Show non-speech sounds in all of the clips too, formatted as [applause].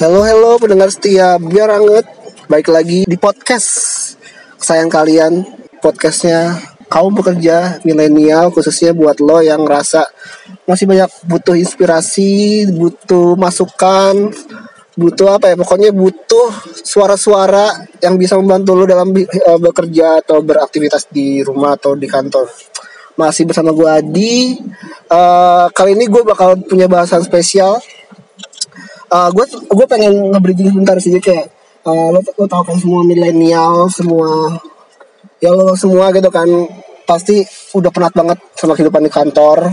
Halo halo pendengar setia. Biar anget Baik lagi di podcast. Sayang kalian Podcastnya kaum pekerja milenial Khususnya buat lo yang ngerasa Masih banyak butuh inspirasi Butuh masukan Butuh apa ya? Pokoknya butuh suara-suara Yang bisa membantu lo dalam uh, bekerja Atau beraktivitas di rumah atau di kantor. Masih bersama gue Adi. Uh, Kali ini gue bakal punya bahasan spesial uh, gue pengen nge-bridging sebentar sih kayak uh, lo, lo tau kan semua milenial semua ya lo semua gitu kan pasti udah penat banget sama kehidupan di kantor.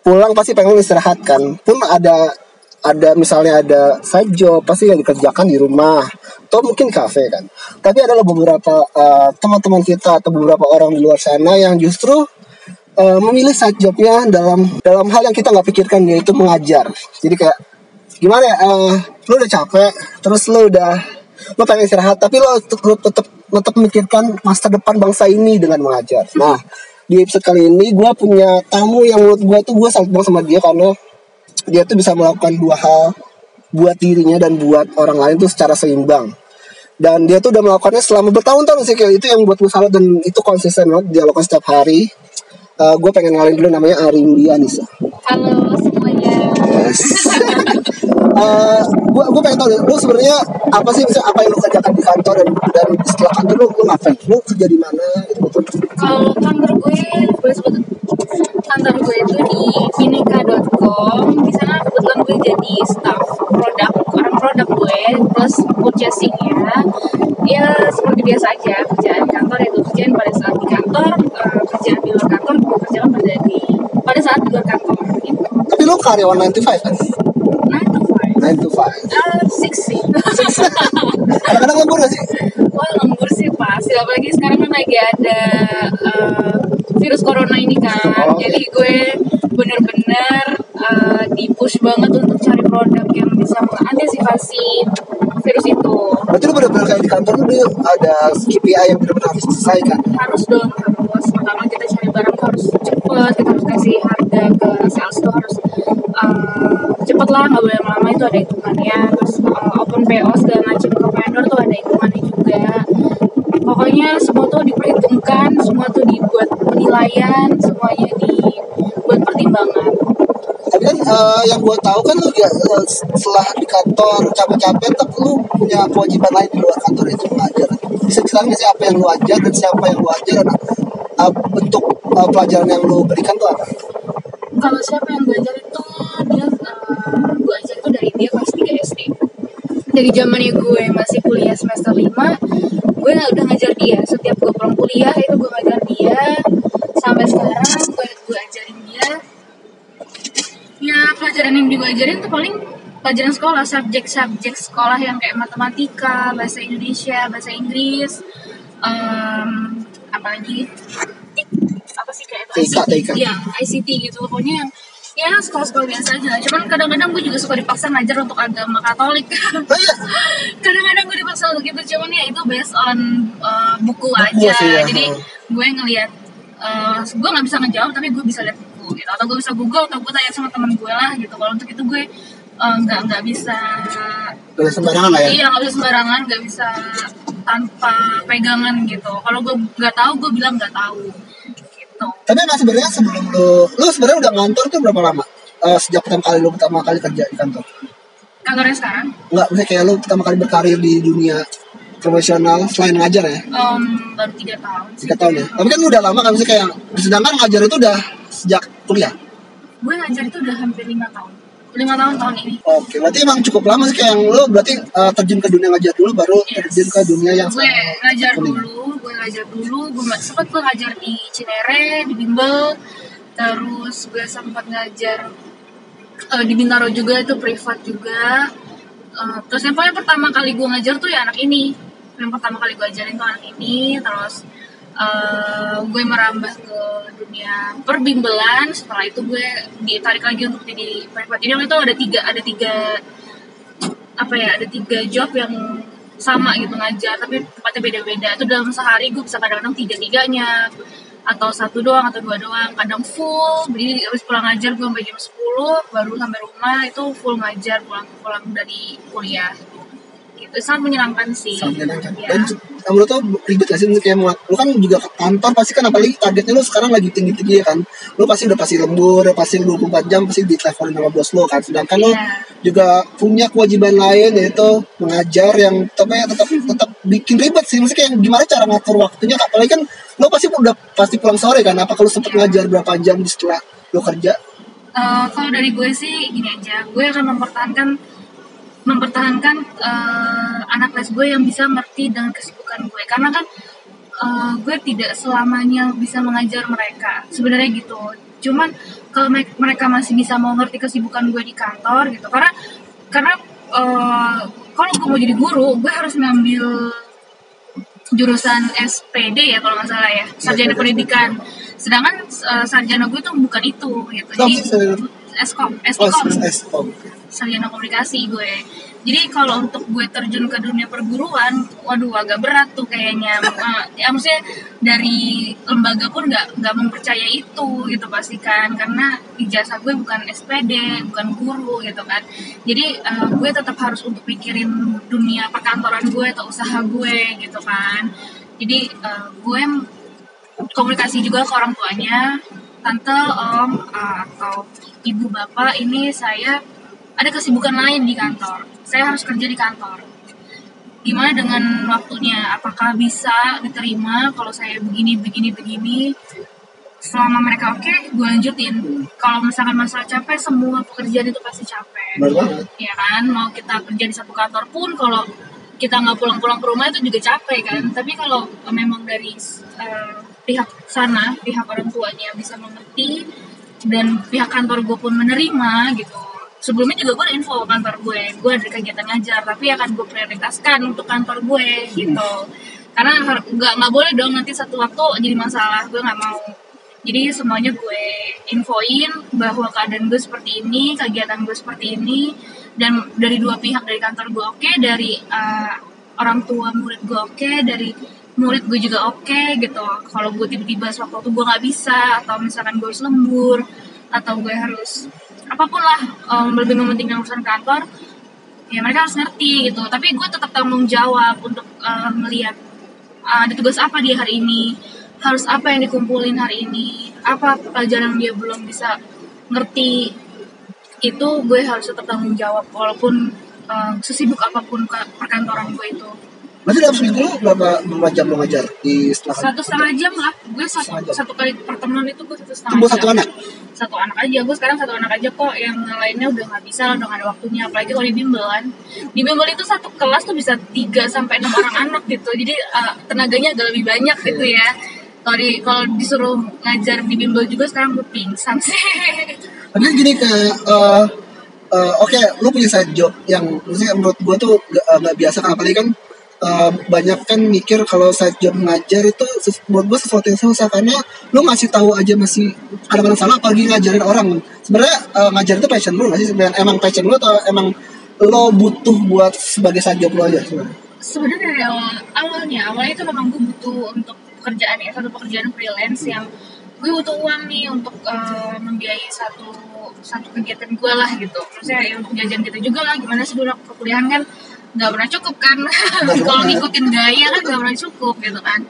Pulang pasti pengen istirahat kan. Pun ada ada misalnya ada side job pasti yang dikerjakan di rumah atau mungkin kafe kan. Tapi ada beberapa uh, teman-teman kita atau beberapa orang di luar sana yang justru uh, memilih side jobnya dalam dalam hal yang kita nggak pikirkan yaitu mengajar. Jadi kayak gimana ya uh, lu udah capek terus lu udah lu pengen istirahat tapi lu, lu tetap tetap memikirkan masa depan bangsa ini dengan mengajar. Nah di episode kali ini gue punya tamu yang menurut gue tuh gue salut banget sama dia karena dia tuh bisa melakukan dua hal buat dirinya dan buat orang lain tuh secara seimbang. Dan dia tuh udah melakukannya selama bertahun-tahun sih kayak itu yang buat gue salut dan itu konsisten banget dia lakukan setiap hari. Uh, gue pengen ngalin dulu namanya Arimbi Anissa. Halo semuanya. Yes. [laughs] uh, gue gue pengen tahu deh, lu sebenarnya apa sih misalnya apa yang lu kerjakan di kantor dan dan setelah kantor lu lu ngapain? Lu kerja di mana? Gitu. Kalau kantor gue, boleh sebut kantor gue itu di bineka.com. Di sana kebetulan gue jadi staff produk, orang produk gue plus purchasing ya. Ya seperti biasa aja kerjaan kantor itu kerjaan pada saat di kantor, uh, kerjaan di luar kantor gue kerjakan pada di pada saat di luar kantor. Gitu. Tapi lu karyawan 9 to 5 kan? 9 to 5 uh, Six sih [laughs] Kadang-kadang lembur gak sih? Wah lembur sih pasti Apalagi sekarang kan lagi ada uh, virus corona ini kan oh. Jadi gue bener-bener uh, di-push banget untuk cari produk yang bisa mengantisipasi virus itu Berarti lu bener-bener kayak di kantor tuh ada KPI yang bener-bener harus diselesaikan? Harus dong, harus Pertama kita cari barang harus cepet Kita harus kasih harga ke sales tuh harus uh, cepet lah nggak boleh lama itu ada hitungannya. Terus uh, open PO segala macam ke vendor tuh ada hitungannya juga. Pokoknya semua tuh diperhitungkan semua tuh dibuat penilaian semuanya dibuat pertimbangan. Tapi kan uh, yang gue tahu kan lu ya uh, setelah di kantor capek-capek tapi lu punya kewajiban lain di luar kantor itu mengajar bisa ceritain sih apa yang lu ajar dan siapa yang lu ajar? Dan uh, bentuk uh, pelajaran yang lu berikan tuh apa? Kalau siapa yang gue ajar itu dia uh, gue ajar itu dari dia kelas 3 SD. Dari zamannya gue masih kuliah semester 5, gue udah ngajar dia. Setiap gue pulang kuliah itu gue ngajar dia. Sampai sekarang gue gue ajarin dia. Ya pelajaran yang gue ajarin tuh paling pelajaran sekolah, subjek-subjek sekolah yang kayak matematika, bahasa Indonesia, bahasa Inggris, um, apalagi apa sih kayak itu TK, TK. ya ICT gitu pokoknya yang ya sekolah-sekolah biasa aja. Cuman kadang-kadang gue juga suka dipaksa ngajar untuk agama Katolik. Oh, iya? [laughs] kadang-kadang gue dipaksa untuk itu cuman ya itu based on uh, buku aja. sih, ya. jadi gue ngelihat uh, gue nggak bisa ngejawab tapi gue bisa lihat buku gitu. Atau gue bisa google atau gue tanya sama teman gue lah gitu. Kalau untuk itu gue uh, nggak nggak bisa. Nggak sembarangan lah ya? iya nggak bisa sembarangan nggak bisa tanpa pegangan gitu. Kalau gue nggak tahu gue bilang nggak tahu. Gitu. Tapi emang sebenarnya sebelum lu, lu sebenarnya udah ngantor tuh berapa lama? Uh, sejak pertama kali lu pertama kali kerja di kantor? kantornya sekarang Enggak, misalnya kayak lu pertama kali berkarir di dunia profesional selain ngajar ya? um, baru tiga tahun Tiga tahun ya? Tapi kan lu udah lama kan, misalnya kayak sedangkan ngajar itu udah sejak kuliah? gue ngajar itu udah hampir lima tahun lima tahun tahun ini Oke, berarti emang cukup lama sih kayak yang lu berarti uh, terjun ke dunia ngajar dulu baru Yes. terjun ke dunia yang gue ngajar kuning. dulu gue ngajar dulu gue sempat gue ngajar di Cinere di Bimbel terus gue sempat ngajar eh, di Bintaro juga itu privat juga. Eh, terus yang paling pertama kali gue ngajar tuh ya anak ini. Yang pertama kali gue ajarin tuh anak ini terus eh, gue merambah ke dunia perbimbelan. Setelah itu gue ditarik lagi untuk jadi privat. Jadi itu ada tiga ada tiga apa ya ada tiga job yang sama gitu ngajar tapi tempatnya beda-beda. Itu dalam sehari gue bisa kadang-kadang tiga tiganya atau satu doang atau dua doang. Kadang full jadi habis pulang ngajar gue sampai jam 10 baru sampai rumah itu full ngajar pulang pulang dari kuliah. Gitu. Sangat menyenangkan sih. Sangat menyenangkan. ya. Dan kamu tuh ribet gak sih? Kayak lu kan juga kantor pasti kan apalagi targetnya lu sekarang lagi tinggi tinggi ya kan. Lu pasti udah pasti lembur udah pasti 24 jam pasti diteleponin sama bos lu kan. Sedangkan lu Iya. juga punya kewajiban lain yaitu mengajar yang tapi ya tetap tetap bikin ribet sih. Maksudnya kayak gimana cara ngatur waktunya? Apalagi kan lu pasti udah pasti pulang sore kan? Apa kalau sempet ngajar berapa jam di setelah lu kerja? Eh, kalau dari gue sih gini aja. Gue akan mempertahankan mempertahankan eh, anak les gue yang bisa ngerti dengan kesibukan gue. Karena kan eh, gue tidak selamanya bisa mengajar mereka. Sebenarnya gitu. Cuman kalau me- mereka masih bisa mau ngerti kesibukan gue di kantor gitu. Karena karena eh, kalau gue mau jadi guru gue harus ngambil jurusan SPD ya kalau nggak salah ya sarjana SPD. pendidikan sedangkan eh, sarjana gue tuh bukan itu gitu jadi eskom oh, eskom oh. sarjana komunikasi gue. Jadi kalau untuk gue terjun ke dunia perguruan, waduh agak berat tuh kayaknya. Eh, ya maksudnya dari lembaga pun nggak nggak mempercaya itu gitu pasti kan, karena ijazah gue bukan SPD, bukan guru gitu kan. Jadi eh, gue tetap harus untuk pikirin dunia perkantoran gue atau usaha gue gitu kan. Jadi eh, gue komunikasi juga ke orang tuanya tante om uh, atau ibu bapak ini saya ada kesibukan lain di kantor. Saya harus kerja di kantor. Gimana dengan waktunya? Apakah bisa diterima kalau saya begini begini begini? Selama mereka oke gue lanjutin. Kalau misalkan masalah capek semua pekerjaan itu pasti capek. Benar banget. Ya kan? Mau kita kerja di satu kantor pun kalau kita nggak pulang-pulang ke rumah itu juga capek kan? Tapi kalau memang dari eh, pihak sana pihak orang tuanya bisa mengerti dan pihak kantor gue pun menerima gitu sebelumnya juga gue ada info kantor gue. Gue ada kegiatan ngajar tapi akan gue prioritaskan untuk kantor gue gitu. Karena nggak nggak boleh dong nanti satu waktu jadi masalah. Gue nggak mau. Jadi semuanya gue infoin bahwa keadaan gue seperti ini, kegiatan gue seperti ini, dan dari dua pihak dari kantor gue oke, dari uh, orang tua murid gue oke, dari murid gue juga oke gitu. Kalau gue tiba-tiba sewaktu gue nggak bisa, atau misalkan gue harus lembur, atau gue harus apa pun lah um, lebih mementingkan urusan kantor, ya mereka harus ngerti gitu. Tapi gue tetap tanggung jawab untuk uh, melihat uh, ada tugas apa dia hari ini harus apa yang dikumpulin hari ini apa pelajaran dia belum bisa ngerti itu gue harus tetap tanggung jawab walaupun uh, sesibuk apa pun ke- perkantoran gue itu berarti dalam seminggu lu berapa berapa jam lu ngajar di setelah satu setengah jam lah. Gue satu, Setengah jam. satu kali pertemuan itu gue satu Itu setengah buat jam. satu anak? Satu anak aja. Gue sekarang satu anak aja kok. Yang lainnya udah nggak bisa udah nggak ada waktunya. Apalagi kalau di bimbel kan di bimbel itu satu kelas tuh bisa 3 sampai enam orang [laughs] anak gitu. Jadi uh, tenaganya agak lebih banyak gitu ya. Kalau di kalau disuruh ngajar di bimbel juga sekarang gue pingsan sih. [laughs] Tapi gini ke eh, eh, oke, lu punya side job yang maksudnya menurut gua tuh gak, eh, gak biasa. Kan apalagi kan eh, banyak kan mikir kalau side job ngajar itu buat gua sesuatu yang susah karena lu ngasih tahu aja masih kadang-kadang salah apalagi ngajarin orang. Sebenarnya eh, ngajar itu passion lu gak sih? Sebenarnya Emang passion lu atau emang lo butuh buat sebagai side job lo aja sebenarnya? dari awal awalnya awalnya itu memang gue butuh untuk pekerjaan ya satu pekerjaan freelance yang gue butuh uang nih untuk eh, membiayai satu satu kegiatan gue lah gitu maksudnya ya untuk jajan gitu juga lah gimana sih dulu perkuliahan kan nggak pernah cukup kan. [laughs] Kalau ngikutin gaya kan nggak pernah cukup gitu kan.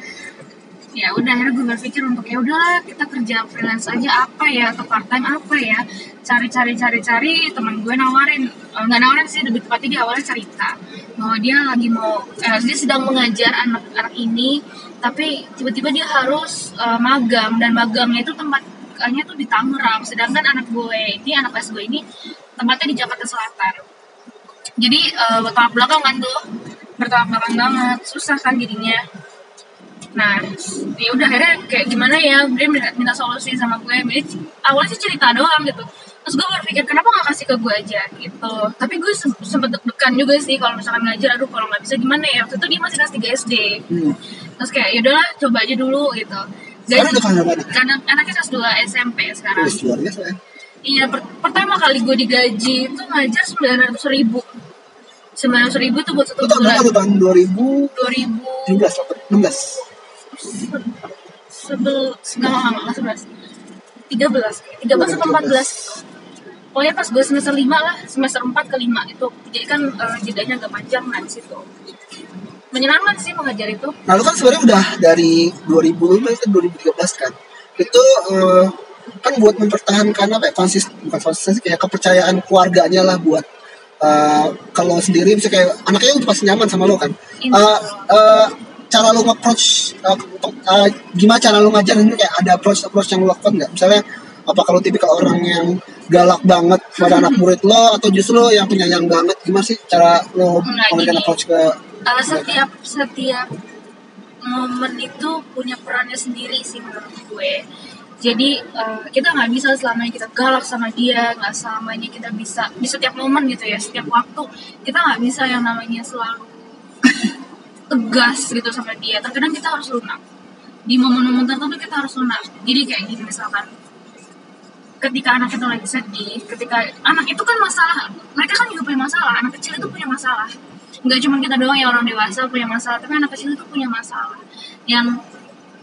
Ya udah akhirnya gue berpikir untuk ya udahlah kita kerja freelance aja apa ya atau part time apa ya? Cari cari cari cari teman gue nawarin. Eh, nggak nawarin sih lebih tepatnya dia awalnya cerita bahwa dia lagi mau eh, dia sedang mengajar anak-anak ini tapi tiba-tiba dia harus eh, magang dan magangnya itu tempatnya tuh di Tangerang sedangkan anak gue ini anak kelas gue ini tempatnya di Jakarta Selatan jadi eh, bertolak belakang kan tuh? Bertolak belakang banget. Susah kan jadinya. Nah ya udah akhirnya kayak gimana ya? Dia minta, minta solusi sama gue. Dia c- awalnya sih cerita doang gitu. Terus gue berpikir kenapa nggak kasih ke gue aja? Gitu. Tapi gue sem- sempet deg-degan juga sih kalau misalkan ngajar aduh kalau nggak bisa gimana ya? Waktu itu dia masih kelas 3 SD Hmm. terus kayak yaudahlah coba aja dulu gitu. Sekarang udah kelas berapa anak? karena anaknya kelas 2 SMP sekarang. Terus luar biasa ya. Iya, per- pertama kali gue digaji itu ngajar sembilan ratus ribu. Sembilan ratus ribu tuh buat satu Itu tahun berapa bulan. Tahun 2017 Dua ribu 16 sebel enggak enggak enggak sebelas. tiga belas tiga belas atau empat belas. Pokoknya pas gue semester lima lah semester empat ke lima itu. Jadi kan eh, jedanya agak panjang nah di situ. Menyenangkan sih mengajar itu. Nah lu kan sebenarnya udah dari 2005 ke 2013 kan? Itu eh, kan buat mempertahankan apa ya konsis bukan konsistensi kayak kepercayaan keluarganya lah buat eh, kalau sendiri bisa kayak anaknya udah pasti nyaman sama lo kan? Eh, eh, cara lo nge-approach eh, ke- eh, gimana cara lo ngajarin ini? Kayak ada approach approach yang lo lakukan nggak? Misalnya apa kalau tipikal orang yang galak banget pada anak murid lo atau justru lo yang penyayang banget? Gimana sih cara lo memberikan gini. approach ke Uh, setiap setiap momen itu punya perannya sendiri sih menurut gue jadi uh, kita nggak bisa selamanya kita galak sama dia nggak selamanya kita bisa di setiap momen gitu ya setiap waktu kita nggak bisa yang namanya selalu [laughs] tegas gitu sama dia terkadang kita harus lunak di momen-momen tertentu kita harus lunak jadi kayak gini misalkan ketika anak itu lagi sedih, ketika anak itu kan masalah, mereka kan juga punya masalah, anak kecil itu punya masalah. Nggak cuma kita doang yang orang dewasa punya masalah, tapi anak kecil itu punya masalah. Yang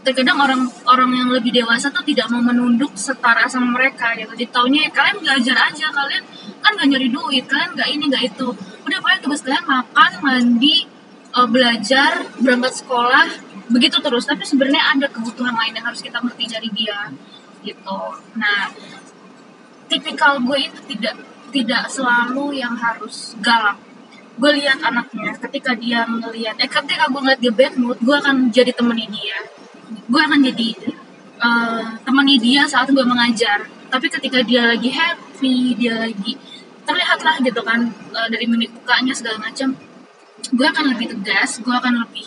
terkadang orang orang yang lebih dewasa tuh tidak mau menunduk setara sama mereka gitu. Jadi taunya ya, kalian belajar aja, kalian kan nggak nyari duit, kalian nggak ini nggak itu. Udah paling tugas kalian makan, mandi, eh, belajar, berangkat sekolah, begitu terus. Tapi sebenarnya ada kebutuhan lain yang harus kita ngerti dari dia gitu. Nah, tipikal gue itu tidak tidak selalu yang harus galak gue lihat anaknya ketika dia ngelihat eh ketika gue ngeliat dia bad mood gue akan jadi temani dia gue akan jadi eh, temani dia saat gue mengajar. Tapi ketika dia lagi happy dia lagi terlihat lah gitu kan eh, dari mimik mukanya segala macam gue akan lebih tegas gue akan lebih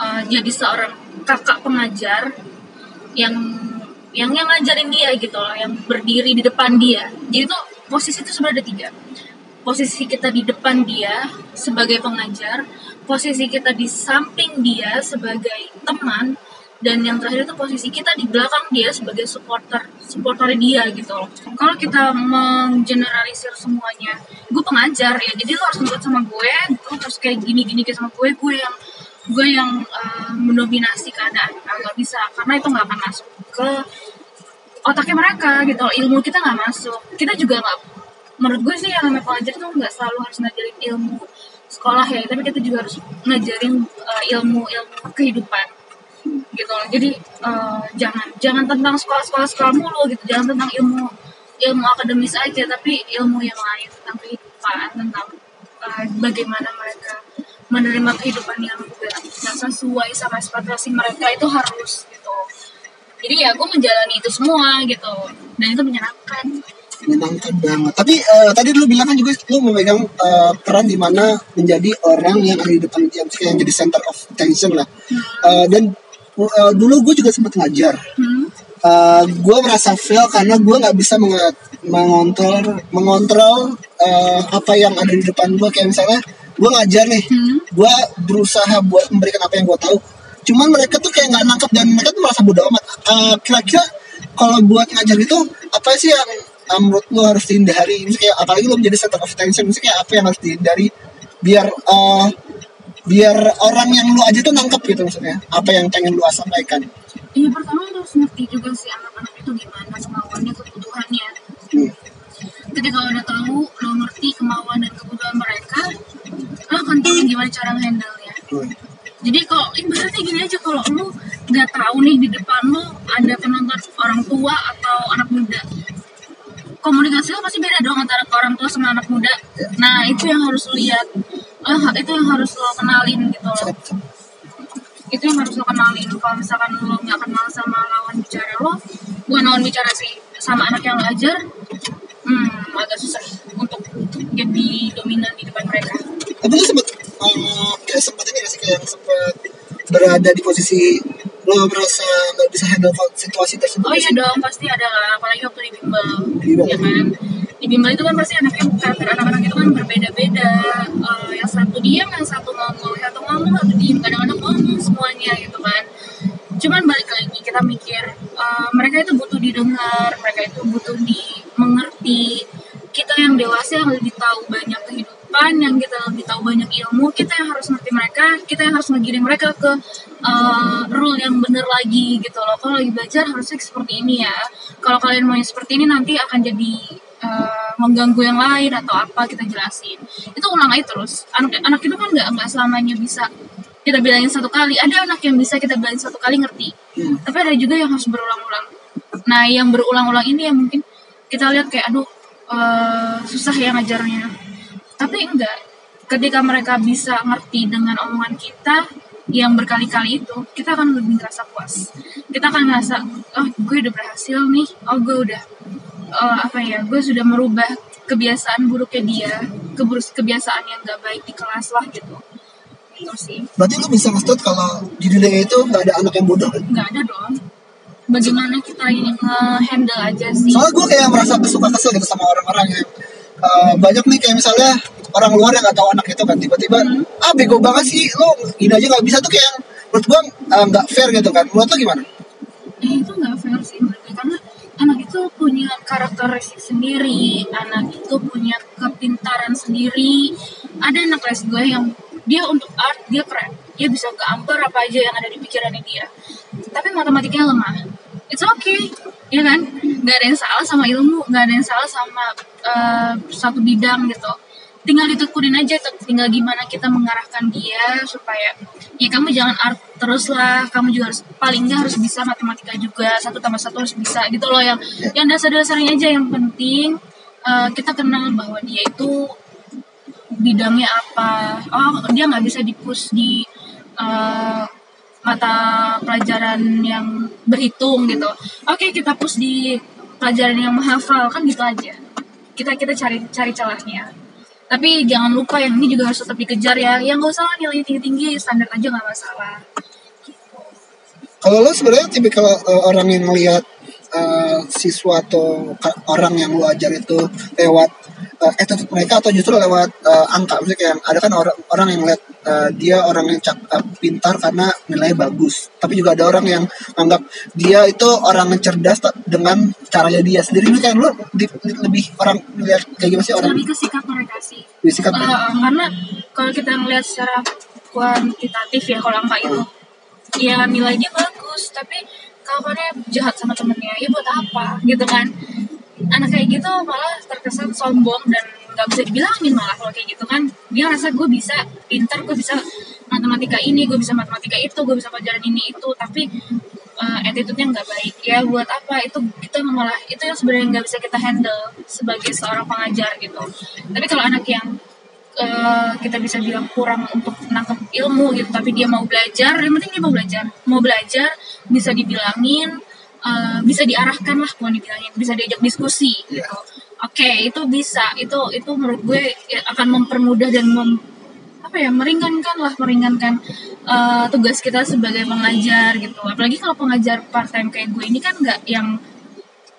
eh, jadi seorang kakak pengajar yang yang yang ngajarin dia gitu loh yang berdiri di depan dia. Jadi tuh posisi itu sebenarnya ada tiga. Posisi kita di depan dia sebagai pengajar posisi kita di samping dia sebagai teman dan yang terakhir itu posisi kita di belakang dia sebagai supporter supporter dia gitu loh. Kalau kita menggeneralisir semuanya gue pengajar ya jadi lo harus nurut sama gue lo harus kayak gini gini kayak sama gue gue yang gue yang eh, mendominasi keadaan. Nggak bisa karena itu nggak akan masuk ke otaknya mereka gitu loh. ilmu kita nggak masuk. Kita juga nggak menurut gue sih yang namanya pengajar tuh nggak selalu harus ngajarin ilmu sekolah ya tapi kita juga harus ngajarin eh, ilmu ilmu kehidupan gitu. Loh jadi eh, jangan jangan tentang sekolah sekolah mulu gitu. Jangan tentang ilmu ilmu akademis aja tapi ilmu yang lain tentang kehidupan tentang eh, bagaimana mereka menerima kehidupan yang nggak sesuai sama ekspektasi mereka itu harus gitu. Jadi ya gue menjalani itu semua gitu. Dan itu menyenangkan. Menyenangkan banget. Tapi eh, tadi lu bilang kan juga lu memegang eh, peran di mana menjadi orang yang ada di depan yang, yang jadi center of attention lah. Eh, dan eh, dulu gue juga sempat ngajar. hmm? gue merasa fail karena gue nggak bisa menge- mengontrol mengontrol eh, apa yang ada di depan gue kayak misalnya gue ngajar nih. Hmm? gue berusaha buat memberikan apa yang gue tahu. Cuman mereka tuh kayak nggak nangkep dan mereka tuh merasa bodoh amat. Eh, kira-kira kalau buat ngajar itu apa sih yang eh, menurut lo harus dihindari? Misalnya kayak apalagi lo menjadi center of attention. Misalnya kayak apa yang harus dihindari? Biar eh, biar orang yang lu aja tuh nangkep gitu maksudnya. Apa yang pengen lu sampaikan? Iya pertama lo harus ngerti juga sih anak-anak itu gimana kemauannya kebutuhannya. Hmm. ketika udah tahu lo ngerti kemauan dan kebutuhan mereka lo akan tahu gimana cara handle nya Hmm. jadi kalau ibaratnya gini aja kalau lo nggak tahu nih di depan lo ada penonton orang tua atau anak muda komunikasi lo pasti beda dong antara orang tua sama anak muda. Nah itu yang harus lo lihat oh, itu yang harus lo kenalin gitu loh. Itu yang harus lo kenalin. Kalau misalkan lo nggak kenal sama lawan bicara lo bukan lawan bicara sih sama anak yang lo ajar hmm agak susah untuk jadi dominan di depan mereka. Tapi lu sempet eh, kayak sempet ini gak sih kayak sempet berada di posisi lo merasa nggak bisa handle situasi tersebut oh iya dong pasti ada lah apalagi waktu di bimbel Bimbel. ya kan? Di bimbel itu kan pasti anaknya karakter anak-anak itu kan berbeda-beda. Eh, yang satu diam yang satu ngomong. Yang satu ngomong satu diem. Kadang-kadang ngomong semuanya gitu kan. Cuman balik lagi kita mikir eh, mereka itu butuh didengar mereka itu butuh dimengerti. Kita yang dewasa yang lebih tahu banyak kehidupan depan yang kita lebih tahu banyak ilmu kita yang harus ngerti mereka kita yang harus ngegiring mereka ke uh, rule yang bener lagi gitu loh. Kalau lagi belajar harusnya seperti ini ya. Kalau kalian mau yang seperti ini nanti akan jadi uh, mengganggu yang lain atau apa kita jelasin. Itu ulang aja terus. Anak anak itu kan nggak nggak selamanya bisa kita bilangin satu kali. Ada anak yang bisa kita bilangin satu kali ngerti. Hmm. tapi ada juga yang harus berulang-ulang. Nah yang berulang-ulang ini yang mungkin kita lihat kayak aduh eh, susah ya ngajarnya tapi enggak. Ketika mereka bisa ngerti dengan omongan kita yang berkali-kali itu kita akan lebih ngerasa puas. Kita akan ngerasa oh gue udah berhasil nih. Oh gue udah eh, apa ya gue sudah merubah kebiasaan buruknya dia keburus kebiasaan yang gak baik di kelas lah gitu. Itu sih. Berarti lu bisa nge kalau di dunia itu nggak ada anak yang bodoh? Kan? nggak ada dong. Bagaimana kita ini nge-handle aja sih? Soalnya gue kayak merasa suka kesel gitu sama orang-orang yang uh, banyak nih kayak misalnya orang luar yang nggak tahu anak itu kan tiba-tiba ah bego banget sih lo ini aja nggak bisa. Tuh kayak yang menurut gue uh, nggak fair gitu kan. Menurut lo gimana? eh, itu nggak fair sih mereka karena anak itu punya karakteristik sendiri anak itu punya kepintaran sendiri. Ada anak kelas gue yang dia untuk art dia keren. Dia bisa gambar apa aja yang ada di pikirannya dia. Tapi matematikanya lemah. It's okay ya kan? Nggak ada yang salah sama ilmu nggak ada yang salah sama eh, satu bidang gitu. Tinggal ditekunin aja tinggal gimana kita mengarahkan dia supaya ya kamu jangan art terus lah kamu juga harus paling nggak harus bisa matematika juga satu tambah satu harus bisa gitu loh. Yang yang dasar-dasarnya aja yang penting eh, kita kenal bahwa dia itu bidangnya apa. Oh dia nggak bisa dipus di eh, mata pelajaran yang berhitung gitu. Oke kita push di pelajaran yang menghafal. Kan gitu aja. Kita kita cari cari celahnya. Tapi jangan lupa yang ini juga harus tetap dikejar ya. Yang nggak usah nilai tinggi tinggi standar aja nggak masalah. Kalau lo sebenarnya tipikal uh, orang yang melihat uh, siswa atau orang yang lo ajar itu lewat uh, attitude mereka atau justru lewat uh, angka. Misalnya kayak ada kan orang orang yang lihat uh, dia orang yang cak, uh, pintar karena nilainya bagus. Tapi juga ada orang yang anggap dia itu orang yang cerdas dengan caranya dia sendiri. Ini kayak lo di- di- lebih orang melihat kayak gimana sih orang? Lebih ke sikap mereka sih. Eh, eh, karena kalau kita ngelihat secara kuantitatif ya kalau angka itu ya nilainya bagus. Tapi kawannya jahat sama temennya ya buat apa? Gitu kan. Anak kayak gitu malah terkesan sombong dan nggak bisa dibilangin malah kalau kayak gitu kan. Dia rasa gue bisa pintar gue bisa matematika ini gue bisa matematika itu gue bisa pelajaran ini itu. Tapi uh, attitude-nya nggak baik. Ya buat apa? Itu kita malah itu yang sebenarnya nggak bisa kita handle sebagai seorang pengajar gitu. Tapi kalau anak yang uh, kita bisa bilang kurang untuk nangkep ilmu gitu tapi dia mau belajar yang penting dia mau belajar. Mau belajar bisa dibilangin uh, bisa diarahkan lah mau dibilangin bisa diajak diskusi gitu. Oke itu bisa. Itu itu menurut gue ya, akan mempermudah dan mem, apa ya meringankan lah meringankan uh, tugas kita sebagai pengajar gitu. Apalagi kalau pengajar part time kayak gue ini kan nggak yang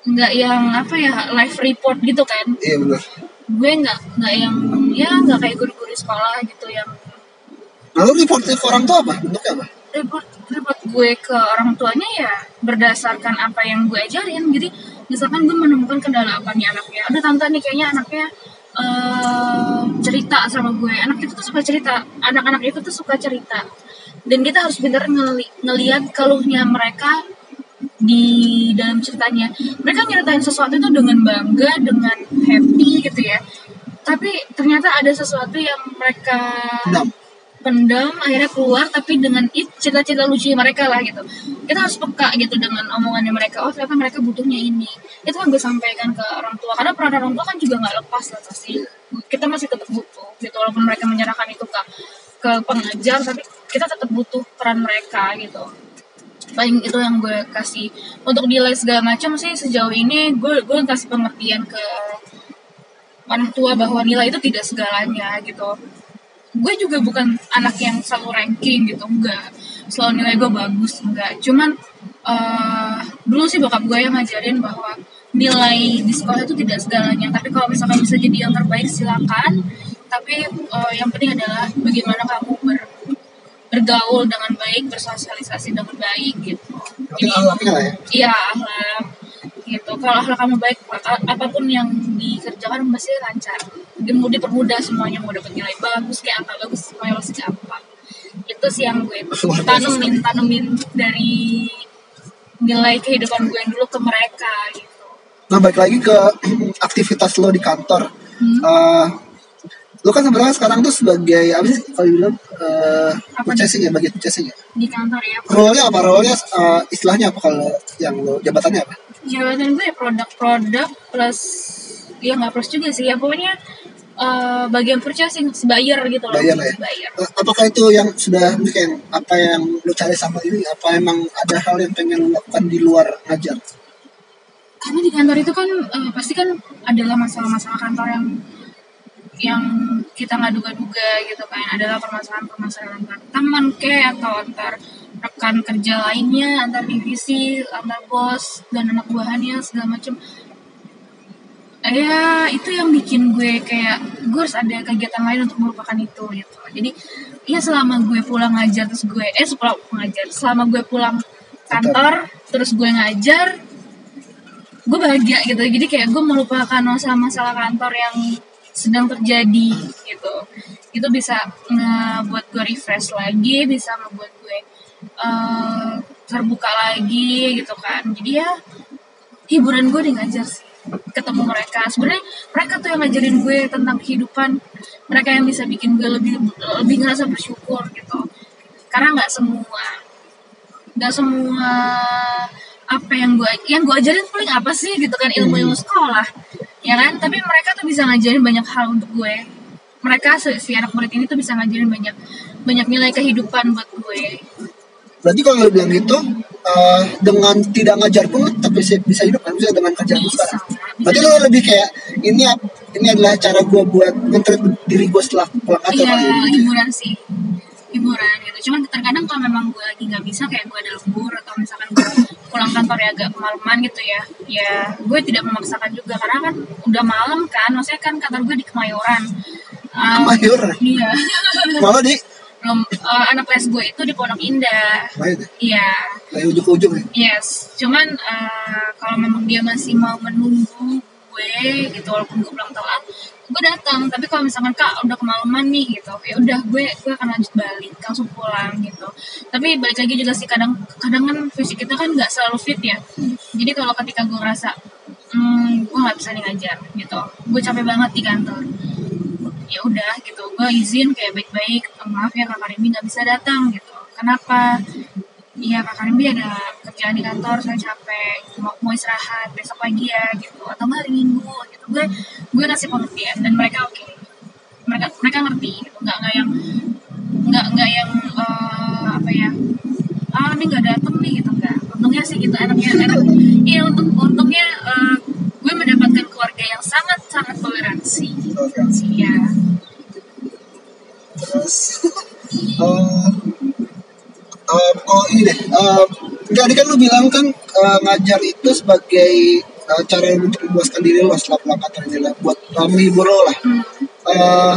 nggak yang apa ya live report gitu kan. Iya benar gue nggak nggak yang ya nggak kayak guru-guru sekolah gitu yang lalu report ke orang tuh apa? Bentuknya apa? Report report gue ke orang tuanya ya berdasarkan apa yang gue ajarin. Jadi misalkan gue menemukan kendala apa nih anaknya. Ada tante nih kayaknya anaknya eh, cerita sama gue. Anak itu tuh suka cerita. Anak-anak itu tuh suka cerita. Dan kita harus bener ngeli ngelihat keluhnya mereka di dalam ceritanya. Mereka nyeritain sesuatu itu dengan bangga dengan happy gitu ya. Tapi ternyata ada sesuatu yang mereka Pendam. pendam akhirnya keluar tapi dengan it cita-cita lucu mereka lah gitu. Kita harus peka gitu dengan omongannya mereka. Oh ternyata mereka butuhnya ini. Itu yang gue sampaikan ke orang tua. Karena peran orang tua kan juga nggak lepas lah pasti. Kita masih tetap butuh gitu walaupun mereka menyerahkan itu ke ke pengajar tapi kita tetap butuh peran mereka gitu paling itu yang gue kasih untuk nilai segala macam sih sejauh ini gue gue kasih pengertian ke orang tua bahwa nilai itu tidak segalanya gitu. Gue juga bukan anak yang selalu ranking gitu enggak. Selalu nilai gue bagus enggak. Cuman eh, dulu sih bokap gue yang ngajarin bahwa nilai di sekolah itu tidak segalanya. Tapi kalau misalkan bisa jadi yang terbaik silakan. Tapi eh, yang penting adalah bagaimana kamu ber, bergaul dengan baik bersosialisasi dengan baik gitu. Lah ya. iya akhlak gitu. Kalau akhlak kamu baik a- apa pun yang dikerjakan pasti lancar. Mau dipermudah semuanya mau dapat nilai bagus kayak apa bagus mayoritas kayak apa itu sih yang gue tanemin tanemin dari nilai kehidupan gue yang dulu ke mereka gitu. Nah balik lagi ke aktivitas lo di kantor. Hmm. Eh, lo kan sebenarnya sekarang tuh sebagai apa sih kalau bilang uh, Apa purchasing ya bagian purchasing ya. di kantor ya Role-nya apa? Role-nya eh, istilahnya apa kalau yang lo jabatannya apa? jabatan gue ya produk-produk plus ya nggak plus juga sih ya pokoknya eh, bagian purchasing buyer gitu loh Buyer lah ya. Eh, apakah itu yang sudah mungkin apa yang lo cari sama ini? Apa emang ada hal yang pengen lo lakukan di luar ngajar? karena di kantor itu kan eh, pasti kan adalah masalah-masalah kantor yang yang kita nggak duga-duga gitu kan. Adalah permasalahan-permasalahan antar teman ke atau antar rekan kerja lainnya antar divisi antar bos dan anak buahannya segala macam ya itu yang bikin gue kayak gue harus ada kegiatan lain untuk melupakan itu gitu. Jadi ya selama gue pulang ngajar terus gue eh setelah ngajar selama gue pulang kantor terus gue ngajar gue bahagia gitu. Jadi kayak gue melupakan masalah-masalah kantor yang sedang terjadi gitu. Itu bisa ngebuat gue refresh lagi bisa ngebuat gue eh, terbuka lagi gitu kan. Jadi ya hiburan gue di ngajar sih ketemu mereka. Sebenarnya mereka tuh yang ngajarin gue tentang kehidupan. Mereka yang bisa bikin gue lebih lebih ngerasa bersyukur gitu. Karena nggak semua nggak semua apa yang gue yang gue ajarin paling apa sih gitu kan ilmu ilmu sekolah ya kan? Tapi mereka tuh bisa ngajarin banyak hal untuk gue. Mereka si anak murid ini tuh bisa ngajarin banyak banyak nilai kehidupan buat gue. Berarti kalau lo bilang gitu eh, dengan tidak ngajar pun tetap bisa, bisa hidup kan? Bisa dengan bisa sekarang. Berarti lo lebih kayak ini ini adalah cara gue buat mentret diri gue setelah pulang kantor iya hiburan sih. Hiburan gitu. Cuman terkadang kalau memang gue lagi nggak bisa kayak gue ada lembur atau misalkan gue pulang kantor ya agak kemalaman gitu ya ya gue tidak memaksakan juga. Karena kan udah malam kan maksudnya kan kantor gue di Kemayoran. Um, Mayor, iya. [laughs] Malah di? Belum eh, anak les gue itu di Pondok Indah. Deh, iya. Dari ujung ke ujung ya. yes. Cuman eh, kalau memang dia masih mau menunggu gue gitu walaupun gue pulang telat gue datang tapi kalau misalkan kak udah kemalaman nih gitu. Ya udah gue gue akan lanjut balik langsung pulang gitu. Tapi balik lagi juga sih kadang kadang kan fisik kita kan nggak selalu fit ya. Jadi kalau ketika gue ngerasa hmm, gue nggak bisa nih ngajar gitu. Gue capek banget di kantor. Ya udah gitu. Gue izin kayak baik-baik "Eh, maaf ya kakak Rimbi nggak bisa datang gitu. Kenapa? Iya kakak Rimbi ada kerjaan di kantor saya capek. Mau, istirahat besok pagi ya gitu. Atau hari minggu gitu. Gue gue kasih pengertian dan mereka oke. Mereka mereka ngerti gitu nggak nggak yang nggak nggak yang eh, apa ya ah ini nggak datang nih gitu nggak. Untungnya sih gitu enaknya enak. Iya untung untungnya eh, gue mendapatkan keluarga yang sangat sangat toleransi. Toleransi ya Terus, [laughs] eh eh, oh ini deh, eh, tadi kan lu bilang kan eh, ngajar itu sebagai eh, cara untuk memuaskan diri lo setelah ini lah, buat menghibur lo lah. Hmm. Eh,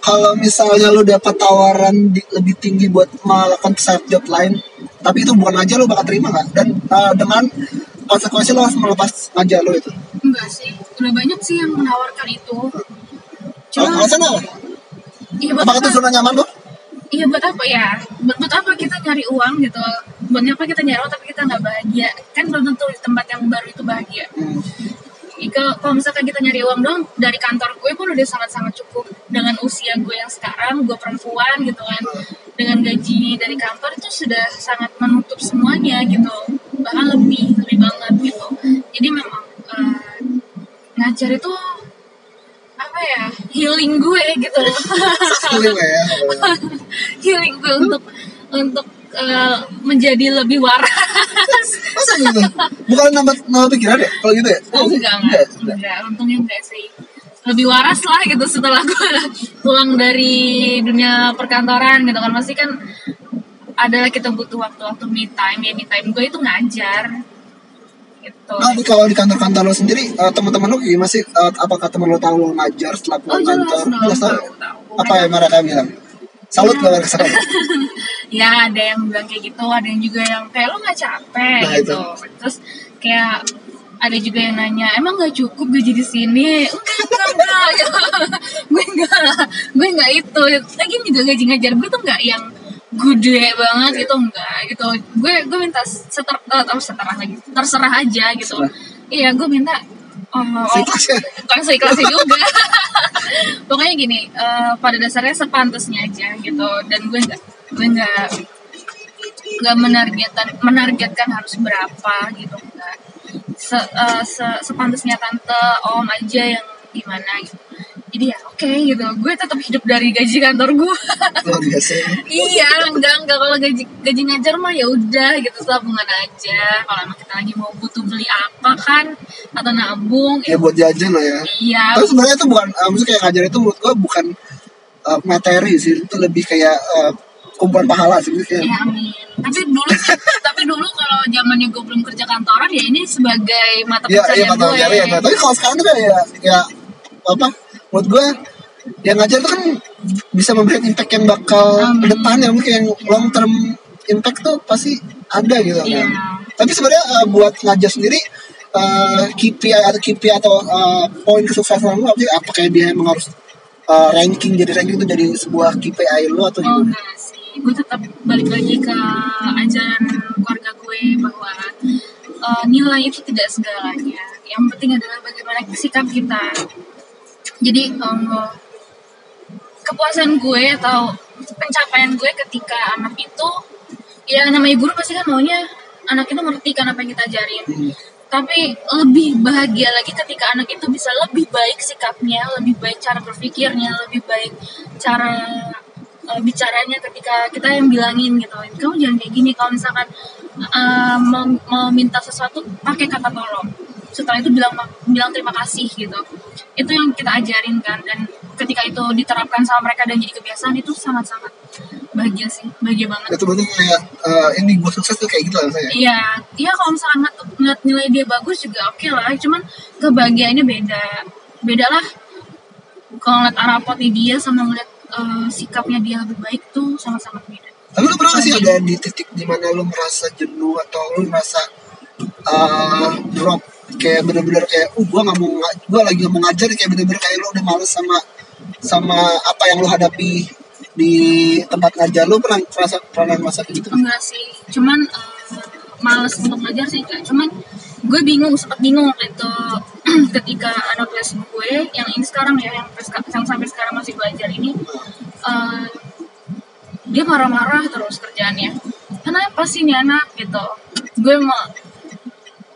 kalau misalnya lo dapat tawaran di- lebih tinggi buat melakukan side job lain, tapi itu bukan ngajar lo bakal terima nggak? Dan eh, dengan konsekuensi lo harus melepas ngajar lo itu. enggak sih udah banyak sih yang menawarkan itu Cuma, cuma alasan apa? iya Apakah itu zona nyaman lo? Iya buat apa ya? Buat, buat apa kita nyari uang gitu? Buat apa kita nyari uang tapi kita nggak bahagia? Kan belum tentu di tempat yang baru itu bahagia. Hmm. kalau misalkan kita nyari uang dong dari kantor gue pun udah sangat-sangat cukup. Dengan usia gue yang sekarang gue perempuan gitu kan. Dengan gaji dari kantor itu sudah sangat menutup semuanya gitu. Bahkan lebih lebih banget gitu. Jadi memang eh, ngajar itu apa ya healing gue gitu Healing ya. [laughs] healing gue untuk untuk eh, menjadi lebih waras Masa gitu? Bukan nambah nambah pikiran ya? Kalau gitu ya? Oh enggak, enggak, enggak, untungnya enggak sih. Lebih waras lah gitu setelah gue pulang dari dunia perkantoran gitu kan. Masih kan adalah kita butuh waktu-waktu me time ya me time gue itu ngajar gitu. Nah, di kalau di kantor-kantor lo sendiri, eh, teman-teman lo gimana sih? Eh, apakah teman lo tahu lo ngajar setelah Oh pulang jelas kantor? Jelas tahu. Apa yang mereka bilang? Salut gak mereka sekarang? [laughs] ya ada yang bilang kayak gitu ada yang juga yang kayak lo nggak capek Nah, gitu terus kayak ada juga yang nanya emang nggak cukup gaji di sini enggak enggak enggak [laughs] gue enggak gue enggak itu lagi juga gaji ngajar gue tuh enggak yang gede banget gitu enggak gitu. Gue gue minta seter oh, seterah lagi terserah aja gitu. Terserah. iya gue minta oh, oh, Seikhlasnya. bukan seikhlasnya juga. [laughs] Pokoknya gini eh, pada dasarnya sepantasnya aja gitu dan gue enggak gue enggak nggak menargetkan menargetkan harus berapa gitu enggak. Se, eh, se- sepantasnya tante om aja yang gimana gitu jadi ya oke gitu. Gue tetap hidup dari gaji kantor gue. Biasa. [laughs] Iya enggak enggak. Kalau gaji gaji ngajar mah ya udah gitu. Tabungan aja. Kalau emang kita lagi mau butuh beli apa kan atau nabung ya buat jajan lah ya. Iya. Tapi sebenarnya itu bukan uh, maksudnya kayak ngajar itu menurut gua bukan uh, materi sih. Itu lebih kayak uh, kumpulan pahala sih. Gitu kayak ya amin. Tapi dulu sih [laughs] tapi dulu kalau zamannya gue belum kerja kantoran ya ini sebagai mata Iya, iya pencarian kata gue ngajar ya. Nah, tapi kalau sekarang tuh kayak ya, ya apa? Menurut gue yang ngajar tuh kan bisa memberikan impact yang bakal Amin. ke depan ya mungkin yang long term impact tuh pasti ada gitu Iya. kan. Tapi sebenarnya uh, buat ngajar sendiri uh, KPI atau KPI atau uh, poin kesuksesan lu apa sih? Apa kayak dia emang harus uh, ranking jadi ranking itu jadi sebuah KPI lu atau Oh gimana? enggak sih, gue tetap balik lagi ke ajaran keluarga gue bahwa eh, nilai itu tidak segalanya. Yang penting adalah bagaimana sikap kita. Jadi em, kepuasan gue atau pencapaian gue ketika anak itu, ya namanya guru pasti kan maunya anak itu ngerti kan apa yang kita ajarin. Hmm. Tapi lebih bahagia lagi ketika anak itu bisa lebih baik sikapnya, lebih baik cara berpikirnya, lebih baik cara uh, bicaranya ketika kita yang bilangin gitu. Kamu jangan kayak gini kalau misalkan uh, mau, mau minta sesuatu pakai kata tolong. Setelah itu bilang bilang terima kasih gitu. Itu yang kita ajarin kan dan ketika itu diterapkan sama mereka dan jadi kebiasaan itu sangat-sangat bahagia sih, bahagia banget. Itu berarti kayak uh, ini gue sukses tuh kayak gitu lah saya. Iya, iya kalau misalkan ngeliat, nilai dia bagus juga oke lah. Cuman kebahagiaannya beda, beda lah. Kalau ngeliat rapotnya dia sama ngeliat eh, sikapnya dia lebih baik tuh sangat-sangat beda. Tapi lu pernah gak sih ada di titik di mana lu merasa jenuh atau lu merasa uh, drop kayak bener-bener kayak uh gua nggak mau gua lagi nggak mau ngajar kayak bener-bener kayak lu udah males sama sama apa yang lu hadapi di tempat ngajar lu pernah merasa pernah kayak gitu Enggak sih, cuman eh, males untuk ngajar sih enggak. Cuman gue bingung, sempat bingung itu [clears throat] ketika anak kelas gue yang ini sekarang ya, yang, yang sampai sekarang masih belajar ini, eh, dia marah-marah terus kerjaannya. Kenapa sih ini anak gitu? Gue mau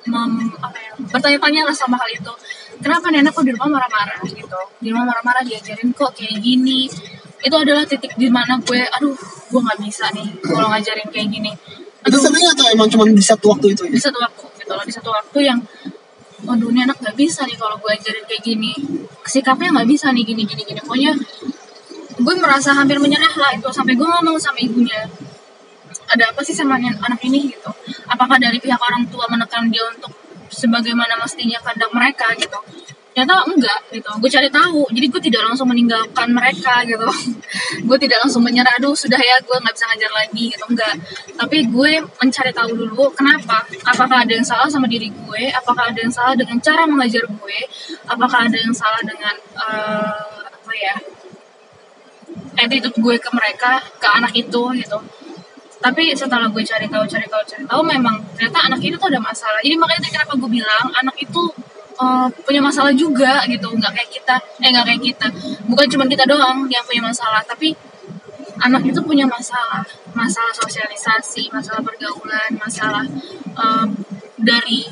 mem, apa ya, bertanya-tanya lah sama hal itu. Kenapa nih anak kok di rumah marah-marah gitu? Di rumah marah-marah diajarin kok kayak gini. Itu adalah titik di mana gue, aduh, gue nggak bisa nih kalau ngajarin kayak gini. itu Aduh, sering atau emang cuma di satu waktu itu di aja satu waktu gitu loh, di satu waktu yang waduh ini anak nggak bisa nih kalau gue ajarin kayak gini sikapnya nggak bisa nih gini gini gini pokoknya gue merasa hampir menyerah lah itu sampai gue ngomong sama ibunya ada apa sih sama anak ini gitu? Apakah dari pihak orang tua menekan dia untuk sebagaimana mestinya kehendak mereka gitu? Ternyata enggak gitu. Gue cari tahu. Jadi gue tidak langsung meninggalkan mereka gitu. [laughs] Gue tidak langsung menyerah aduh sudah ya gue nggak bisa ngajar lagi gitu. Enggak. Tapi gue mencari tahu dulu kenapa? Apakah ada yang salah sama diri gue? Apakah ada yang salah dengan cara mengajar gue? Apakah ada yang salah dengan eh, apa ya attitude gue ke mereka ke anak itu gitu tapi setelah gue cari tahu cari tahu cari tahu memang ternyata anak itu tuh ada masalah. Jadi makanya tadi kenapa gue bilang anak itu uh, punya masalah juga gitu. Nggak kayak kita eh nggak kayak kita. Bukan cuma kita doang yang punya masalah tapi anak itu punya masalah. Masalah sosialisasi masalah pergaulan masalah uh, dari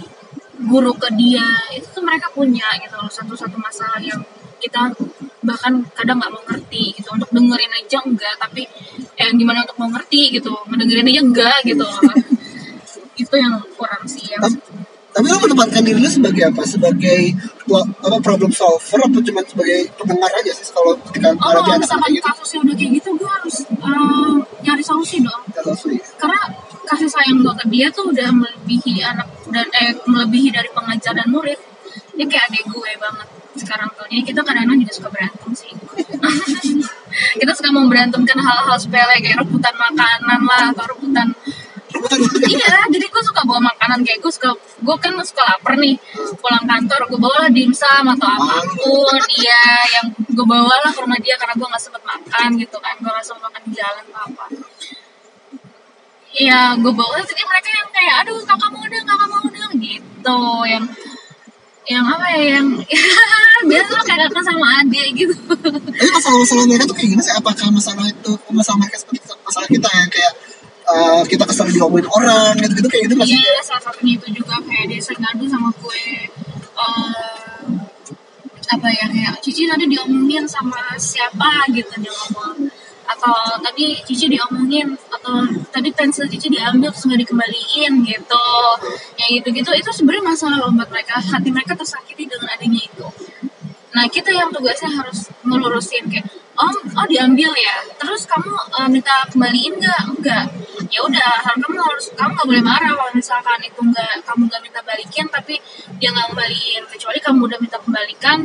guru ke dia. Itu tuh mereka punya gitu satu-satu masalah yang kita bahkan kadang nggak mau ngerti gitu. Untuk dengerin aja enggak tapi eh gimana untuk mau ngerti gitu? Mendengerin aja enggak gitu. [laughs] Itu yang kurang sih yang tapi lu menempatkan diri lu sebagai apa? Sebagai apa problem solver atau cuma sebagai pendengar aja sih? Kalau ketika oh kalau misalkan gitu. kasusnya udah kayak gitu gue harus eh, nyari solusi dong. Tahu sih. karena kasih sayang gue ke dia tuh udah melebihi anak dan eh melebihi dari pengajar dan murid. Dia kayak adik gue banget sekarang tuh. Jadi kita kadang-kadang juga suka berantem sih. [laughs] Kita suka memberantemkan hal-hal sepele kayak rebutan makanan lah atau rebutan rebutan iya jadi gue suka bawa makanan kayak gue suka gue kan suka lapar nih. Pulang kantor gue bawa dimsum atau apa pun iya yang gue bawa lah ke rumah dia karena gue nggak sempet makan gitu kan. Gue nggak sempet makan di jalan atau apa. Iya gue bawa jadi mereka yang kayak aduh kakak mau dong kakak mau dong gitu. Yang yang apa ya yang [laughs] biasa kayak kakak sama adik gitu Tapi masalah-masalah mereka tuh kayak gimana sih? Apakah masalah itu masalah mereka seperti masalah kita yang kayak eh, kita kesal diomongin orang gitu gitu kayak gitu? Iya, salah satunya itu juga kayak dia sering ngadu sama gue eh, apa ya kayak Cici tadi diomongin sama siapa gitu dia ngomong atau tadi Cici diomongin atau tadi pensil Cici diambil terus nggak dikembaliin gitu. Ya gitu-gitu itu sebenarnya masalah loh buat mereka. Hati mereka tersakiti dengan adanya itu. Nah kita yang tugasnya harus ngelurusin kayak oh oh diambil ya? Terus kamu eh, minta kembaliin nggak? Enggak ya udah kamu harus kamu nggak boleh marah kalau misalkan itu nggak kamu nggak minta balikin tapi dia nggak kembaliin. Kecuali kamu udah minta kembalikan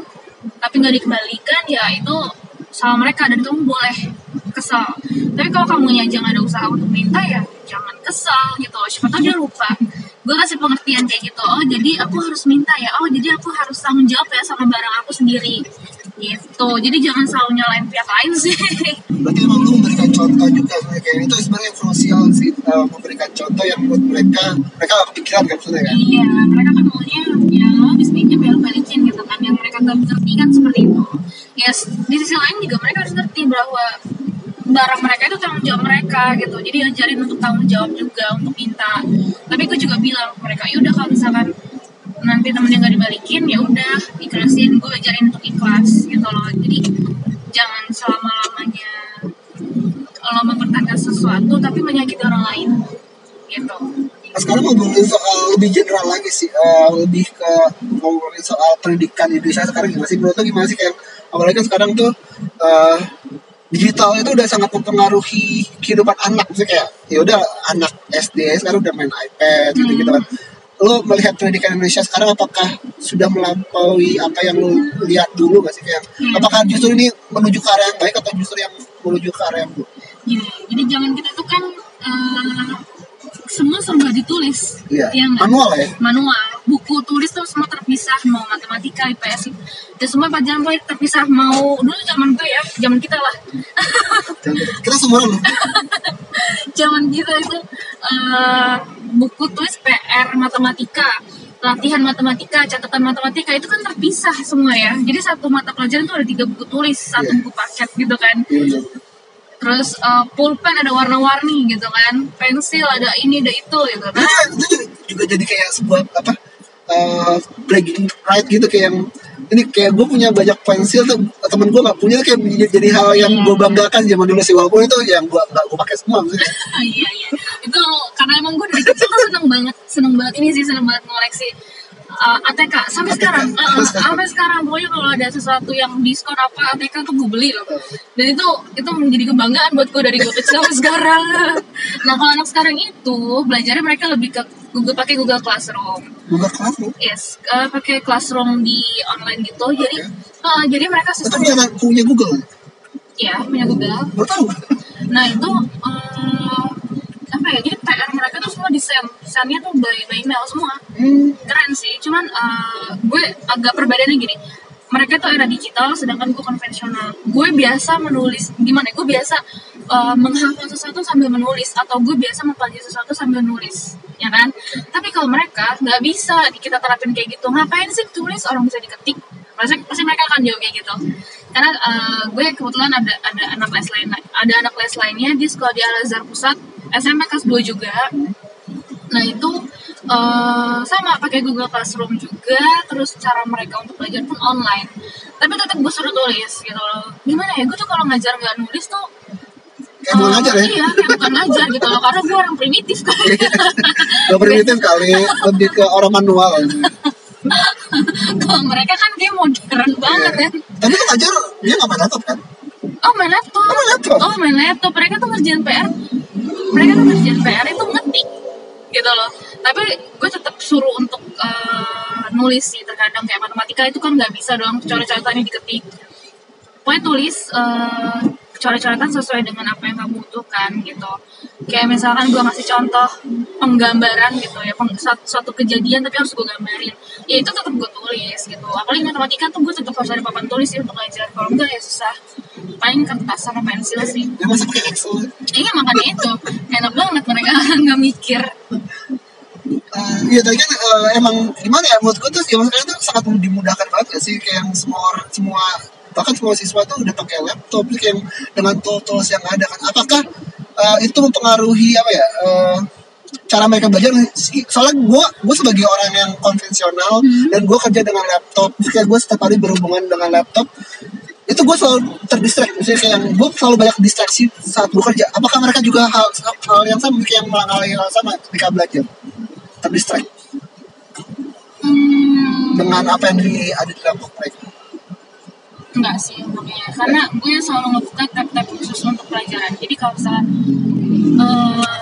tapi nggak dikembalikan ya itu salah mereka dan kamu boleh kesal tapi kalau kamu aja nggak ada usaha untuk minta ya jangan kesal gitu. Siapa tahu dia lupa. Gue kasih pengertian kayak gitu. Oh jadi aku harus minta ya. Oh jadi aku harus tanggung jawab ya sama barang aku sendiri. Gitu. Jadi jangan selalu nyalain pihak lain sih. [laughs] Berarti emang lu memberikan contoh juga kayak itu sebenarnya krusial sih eh, memberikan contoh yang buat mereka mereka kepikiran kan maksudnya kan? iya mereka kan maunya ya lo habis pinjam ya lo balikin gitu kan. Yang mereka nggak ngerti kan seperti itu. Ya s- di sisi lain juga mereka harus ngerti bahwa barang mereka itu tanggung jawab mereka gitu. Jadi ajarin untuk tanggung jawab juga untuk minta. Tapi gue juga bilang ke mereka yaudah kalau misalkan nanti temennya nggak dibalikin ya udah ikhlasin. Gue ajarin untuk ikhlas gitu loh. Jadi jangan selama lamanya lo mempertahankan sesuatu tapi menyakiti orang lain gitu. Nah, sekarang ngomongin soal lebih general lagi sih, eh, lebih ke ngomongin soal pendidikan di Indonesia sekarang gimana sih? Menurut lo gimana sih kayak apalagi kan sekarang tuh eh, digital itu udah sangat mempengaruhi kehidupan anak, maksudnya kayak ya udah anak SD sekarang udah main iPad gitu gitu kan. Lo melihat pendidikan Indonesia sekarang apakah sudah melampaui apa yang lo lihat dulu gak sih kayak apakah justru ini menuju ke arah yang baik atau justru yang menuju ke arah yang buruk? gini jadi zaman kita tuh kan eh, semua serba ditulis Iya, Iya nggak? manual ya. manual buku tulis tuh semua terpisah mau matematika IPS dan semua pelajaran boleh terpisah mau dulu zaman gue ya zaman kita lah [laughs] Kita semua loh. [laughs] zaman kita itu eh, buku tulis PR matematika latihan matematika catatan matematika itu kan terpisah semua ya jadi satu mata pelajaran itu ada tiga buku tulis satu Iya. buku paket gitu kan Iya, bener. terus eh, pulpen ada warna-warni gitu kan pensil ada ini ada itu gitu kan Nah, itu juga, juga jadi kayak sebuah apa uh, bragging right gitu kayak yang ini kayak gue punya banyak pensil tuh temen gue nggak punya kayak jadi, hal yang gue banggakan zaman dulu sih. Walaupun itu yang gue nggak gue pakai semua maksudnya. [laughs] Iya iya. Itu karena emang gue dari kecil tuh seneng banget seneng banget ini sih seneng banget ngoleksi uh, ATK sampai ATK, sekarang sampai uh, uh, sekarang. sampai sekarang. Pokoknya kalau ada sesuatu yang diskon apa ATK tuh gue beli loh. Dan itu itu menjadi kebanggaan buat gue dari gue kecil sampai sekarang. [laughs] Nah kalau anak sekarang itu belajarnya mereka lebih ke Google pakai Google Classroom Google Classroom yes uh, pakai Classroom di online gitu jadi uh, jadi mereka sistem punya punya Google ya punya Google baru tahu Nah itu eh, apa ya? Jadi PR mereka tuh semua desain, desainnya tuh by, by email semua. hmm. Keren sih. Cuman eh, gue agak perbedaannya gini. Mereka tuh era digital, sedangkan gue konvensional. Gue biasa menulis gimana? ya? Gue biasa eh, menghafal sesuatu sambil menulis, atau gue biasa mempelajari sesuatu sambil nulis, ya kan? Tapi kalau mereka nggak bisa kita terapin kayak gitu. Ngapain sih tulis orang bisa diketik? Pasti, pasti mereka akan jawab kayak gitu. Karena eh, gue kebetulan ada ada anak les lain, ada anak les lainnya di sekolah di Al Azhar Pusat, SMP kelas 2 juga. Nah itu eh, sama pakai Google Classroom juga, terus cara mereka untuk belajar pun online. Tapi tetap gue suruh tulis gitu loh. Gimana ya? Gue tuh kalau ngajar nggak nulis tuh mau eh, ngajar ya Iya, bukan ngajar gitu loh. Karena gue orang primitif kan. gak primitif kali lebih ke orang manual kalau mereka kan kayak modern banget kan. tapi kan ngajar dia nggak main laptop kan Oh main laptop. Oh, main laptop. Oh main laptop. Mereka tuh ngerjain PR. Mereka tuh ngerjain PR itu ngetik gitu loh. Tapi gue tetap suruh untuk eh, nulis sih terkadang kayak matematika itu kan nggak bisa dong coret-coretannya diketik. Pokoknya tulis eh, coret-coretan sesuai dengan apa yang kamu butuhkan gitu. kayak misalkan gue ngasih contoh penggambaran gitu ya peng, suatu, kejadian tapi harus gue gambarin. Ya itu tetap gue tulis gitu. Apalagi matematika tuh gue tetap harus ada papan tulis sih untuk ngajar. Kalau enggak ya susah. Paling kertas sama pensil sih. Ya pakai Excel iya makanya itu. Enak banget mereka [laughs] nggak mikir. Eh, Iya tadi kan eh, emang gimana ya? Menurut gue tuh zaman sekarang tuh sangat dimudahkan banget gak sih? Kayak yang semua orang semua bahkan semua siswa tuh udah pakai laptop yang dengan tools yang ada kan. Apakah eh, itu mempengaruhi apa ya eh, cara mereka belajar? Soalnya gue gue sebagai orang yang konvensional dan gue kerja dengan laptop kayak gue setiap hari berhubungan dengan laptop itu gue selalu terdistract. Misalnya kayak yang gue selalu banyak distraksi saat gue kerja. Apakah mereka juga hal, hal yang sama kayak yang mengalami hal sama ketika belajar? Terdistract. Hmm, dengan apa yang di, ada di laptop mereka enggak sih untungnya karena gue selalu ngebuka tab-tab khusus untuk pelajaran. Jadi kalau misalnya eh,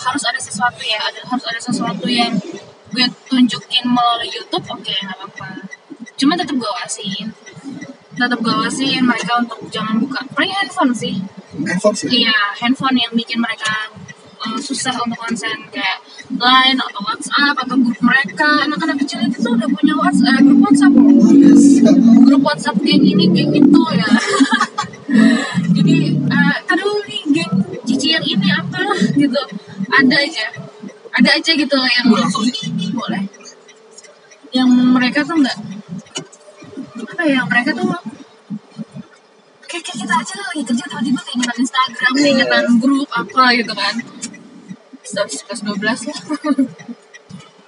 harus ada sesuatu ya ada harus ada sesuatu yang gue tunjukin melalui YouTube oke nggak apa-apa. Cuma tetap gue awasin. Tetap gue awasin mereka untuk jangan buka. Paling handphone sih. Handphone sih? Iya handphone yang bikin mereka susah untuk konsen kayak line atau WhatsApp atau grup mereka. Anak-anak kecil itu tuh udah punya WhatsApp eh, grup WhatsApp. Grup WhatsApp geng ini geng itu ya. [laughs] Jadi eh aduh nih geng cici yang ini apa gitu. Ada aja. Ada aja gitu loh yang boleh. Yang mereka tuh nggak apa ya mereka tuh kayak kayak kita aja lagi kerja tiba-tiba keingetan Instagram keingetan grup apa gitu kan sebelas dua belas lah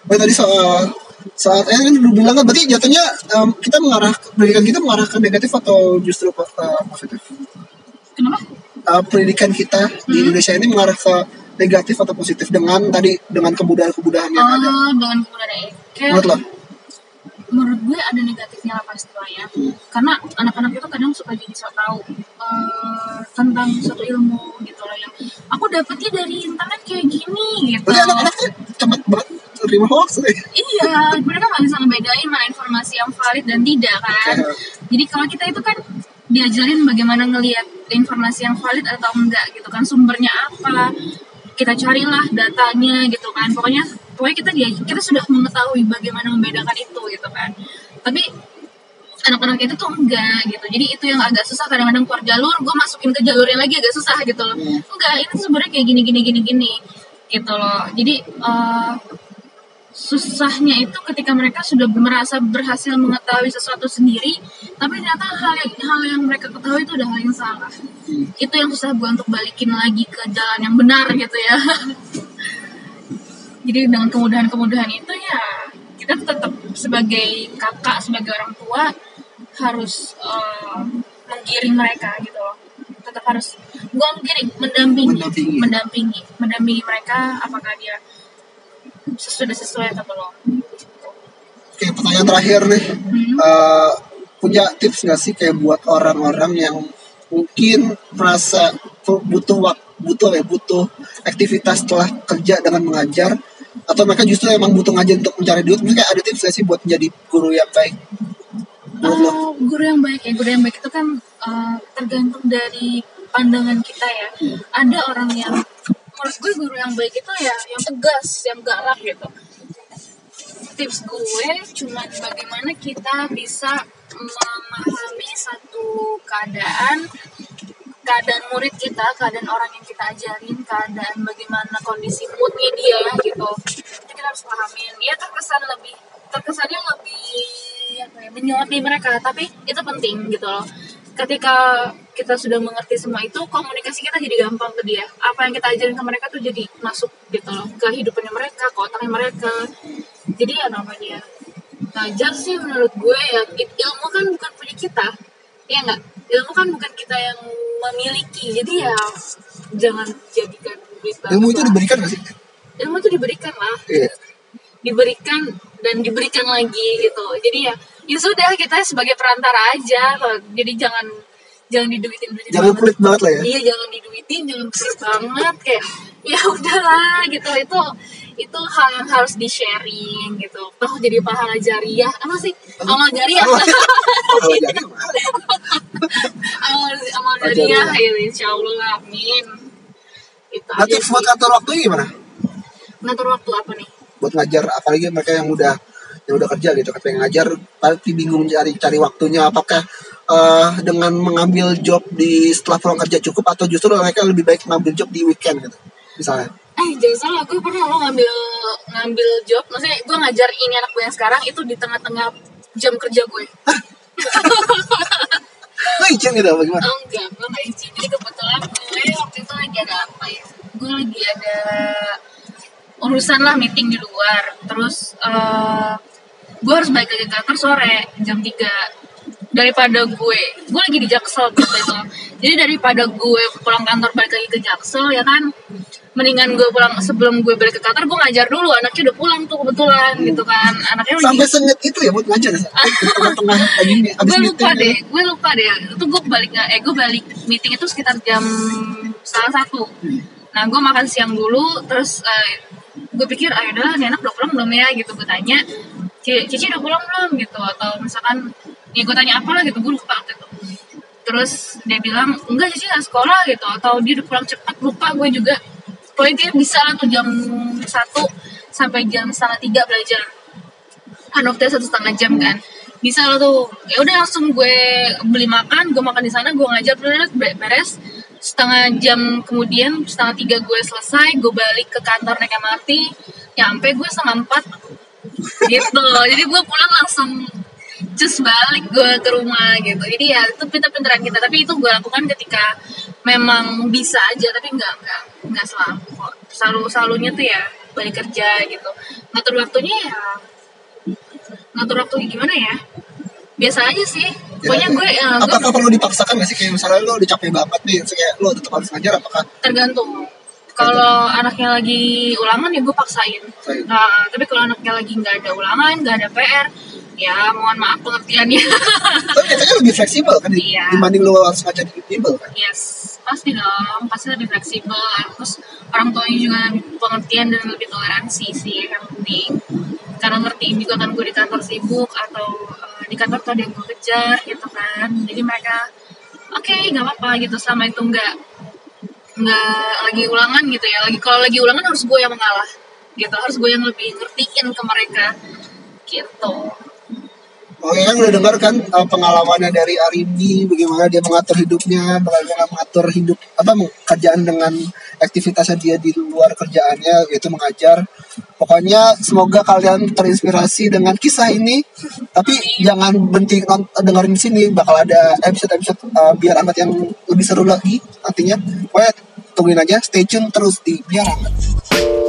Oh, tadi soal saat eh kan lu bilang kan berarti jatuhnya em, kita mengarah pendidikan kita mengarah ke negatif atau justru eh, positif? kenapa Eh, pendidikan kita di Hmm. Indonesia ini mengarah ke negatif atau positif dengan tadi dengan kebudayaan-kebudayaan yang ada. oh dengan kemudahan kayak Menurut lo? Menurut gue ada negatifnya lah pasti lah ya karena anak-anak itu kadang suka jadi so tau eh, tentang suatu ilmu gitu loh yang aku dapetnya dari internet kayak gini gitu cepet banget terima hoax. eh. iya mereka nggak bisa ngebedain mana informasi yang valid dan tidak kan jadi kalau kita itu kan diajarin bagaimana ngelihat informasi yang valid atau enggak gitu kan sumbernya apa kita carilah datanya gitu kan. Pokoknya pokoknya kita dia kita sudah mengetahui bagaimana membedakan itu gitu kan. Tapi anak-anak itu tuh enggak gitu. Jadi itu yang agak susah. Kadang-kadang keluar jalur gue masukin ke jalurnya lagi agak susah gitu loh. Enggak ini sebenarnya kayak gini gini gini gini gitu loh. Jadi eh, susahnya itu ketika mereka sudah merasa berhasil mengetahui sesuatu sendiri tapi ternyata hal yang hal yang mereka ketahui itu udah hal yang salah itu yang susah gue untuk balikin lagi ke jalan yang benar gitu ya [laughs] jadi dengan kemudahan-kemudahan itu ya kita tetap sebagai kakak sebagai orang tua harus eh, menggiring mereka gitu loh tetap harus gue menggiring mendampingi Mendampingi. mendampingi mendampingi mereka apakah dia sudah sesuai atau belum Oke, pertanyaan terakhir nih. Hmm. Eh, punya tips nggak sih kayak buat orang-orang yang mungkin merasa butuh waktu butuh ya butuh aktivitas setelah kerja dengan mengajar atau mereka justru emang butuh ngajar untuk mencari duit? Mungkin kayak ada tips nggak sih buat menjadi guru yang baik? Menurut lo? Oh, guru yang baik ya guru yang baik itu kan eh, tergantung dari pandangan kita ya. Ada orang yang menurut gue guru yang baik itu ya yang tegas yang galak gitu. Tips gue cuman bagaimana kita bisa memahami satu keadaan keadaan murid kita, keadaan orang yang kita ajarin, keadaan bagaimana kondisi moodnya dia gitu. Itu kita harus pahamin. Dia terkesan lebih terkesannya lebih apa ya, menyorot di mereka, tapi itu penting gitu loh. Ketika kita sudah mengerti semua itu, komunikasi kita jadi gampang ke dia. Apa yang kita ajarin ke mereka tuh jadi masuk gitu loh, ke hidupannya mereka, ke otaknya mereka. Jadi ya namanya ngajar sih menurut gue ya. Ilmu kan bukan punya kita ya nggak? Ilmu kan bukan kita yang memiliki. Jadi ya jangan jadikan duit banget ilmu itu lah. diberikan nggak sih? Ilmu itu diberikan lah. Iya. Diberikan dan diberikan lagi gitu. Jadi ya ya sudah kita sebagai perantara aja. Loh. jadi jangan jangan diduitin duitin jangan pelit banget lah ya. Iya jangan diduitin jangan pelit banget. Kayak ya udahlah gitu. Itu itu hal yang harus di sharing gitu. Toh jadi pahala jariah. Apa sih? Amal jariah. [laughs] Amal- amal jariah ya insya Allah amin. Itu sih. buat ngatur waktunya gimana? ngatur waktu apa nih? Buat ngajar apalagi mereka yang udah yang udah kerja gitu, kan pengen ngajar pasti bingung cari cari waktunya. Apakah eh, dengan mengambil job di setelah pulang kerja cukup atau justru mereka lebih baik mengambil job di weekend gitu, misalnya? eh jangan salah gue pernah lo ngambil ngambil job. Maksudnya gue ngajar ini anak gue yang sekarang itu di tengah-tengah jam kerja gue. Lo [laughs] izin gitu apa gimana? oh enggak gue nggak izin. Jadi kebetulan gue waktu itu lagi ada apa ya? Gue lagi ada urusan lah meeting di luar. Terus eh gue harus balik lagi ke kantor sore jam 3 daripada gue. Gue lagi di jaksel gitu itu. Jadi daripada gue pulang kantor balik lagi ke jaksel ya kan? Mendingan gue pulang sebelum gue balik ke kantor gue ngajar dulu. Anaknya udah pulang tuh kebetulan gitu kan. Anaknya lagi Sampai senyet itu ya buat ngajar ya? [laughs] Tengah-tengah lagi gue lupa meeting, deh ya. gue lupa deh. Itu gue balik eh gue balik meeting itu sekitar jam setengah satu. Nah gue makan siang dulu terus eh, gue pikir ah udah nih anak udah pulang belum ya? Gitu gue tanya. "Ci- Cici udah pulang belum gitu? Atau misalkan ya gue tanya apa lah gitu gue lupa waktu itu. Terus dia bilang enggak Cici nggak sekolah gitu. Atau dia udah pulang cepat lupa gue juga. Pokoknya dia bisa lah tuh jam satu sampai jam setengah tiga belajar. Kan waktu satu setengah jam kan. Bisa lo tuh. Ya udah langsung gue beli makan gue makan di sana gue ngajar beres beres. Setengah jam kemudian setengah tiga gue selesai gue balik ke kantor naik MRT nyampe gue setengah empat gitu jadi gue pulang langsung cus balik gue ke rumah gitu. Jadi ya itu pinter-pinteran kita. Tapi itu gue lakukan ketika memang bisa aja tapi nggak nggak nggak selalu kok. Selalu selalunya tuh ya balik kerja gitu. Ngatur waktunya ya ngatur waktu gimana ya? Biasa aja sih. Pokoknya gue eh, gue Apakah perlu dipaksakan gak sih? Kayak misalnya lo udah capek banget nih, kayak lo tetap harus ngajar apakah tergantung kalau anaknya lagi ulangan ya gue paksain. Nah tapi kalau anaknya lagi nggak ada ulangan nggak ada PR ya mohon maaf pengertiannya. Tapi katanya lebih fleksibel kan Iya. dibanding lo harus ngajar di bimbel kan? yes pasti dong pasti lebih fleksibel. Terus orang tuanya juga pengertian dan lebih toleransi sih yang penting. Karena ngertiin juga kan gue di kantor sibuk atau eh, di kantor tuh ada yang gue kejar gitu kan. Jadi mereka oke nggak apa-apa gitu. Sama itu nggak nggak lagi ulangan gitu ya. Lagi kalau lagi ulangan harus gue yang mengalah gitu. Harus gue yang lebih ngertiin ke mereka gitu. Oke kan udah dengar kan uh, pengalamannya dari Arindi bagaimana dia mengatur hidupnya, bagaimana mengatur hidup apa kerjaan dengan aktivitasnya dia di luar kerjaannya yaitu mengajar. Pokoknya semoga kalian terinspirasi dengan kisah ini. Tapi jangan berhenti dengerin sini bakal ada episode-episode uh, biar hangat yang lebih seru lagi nantinya. Pokoknya tungguin aja, stay tune terus di biar hangat.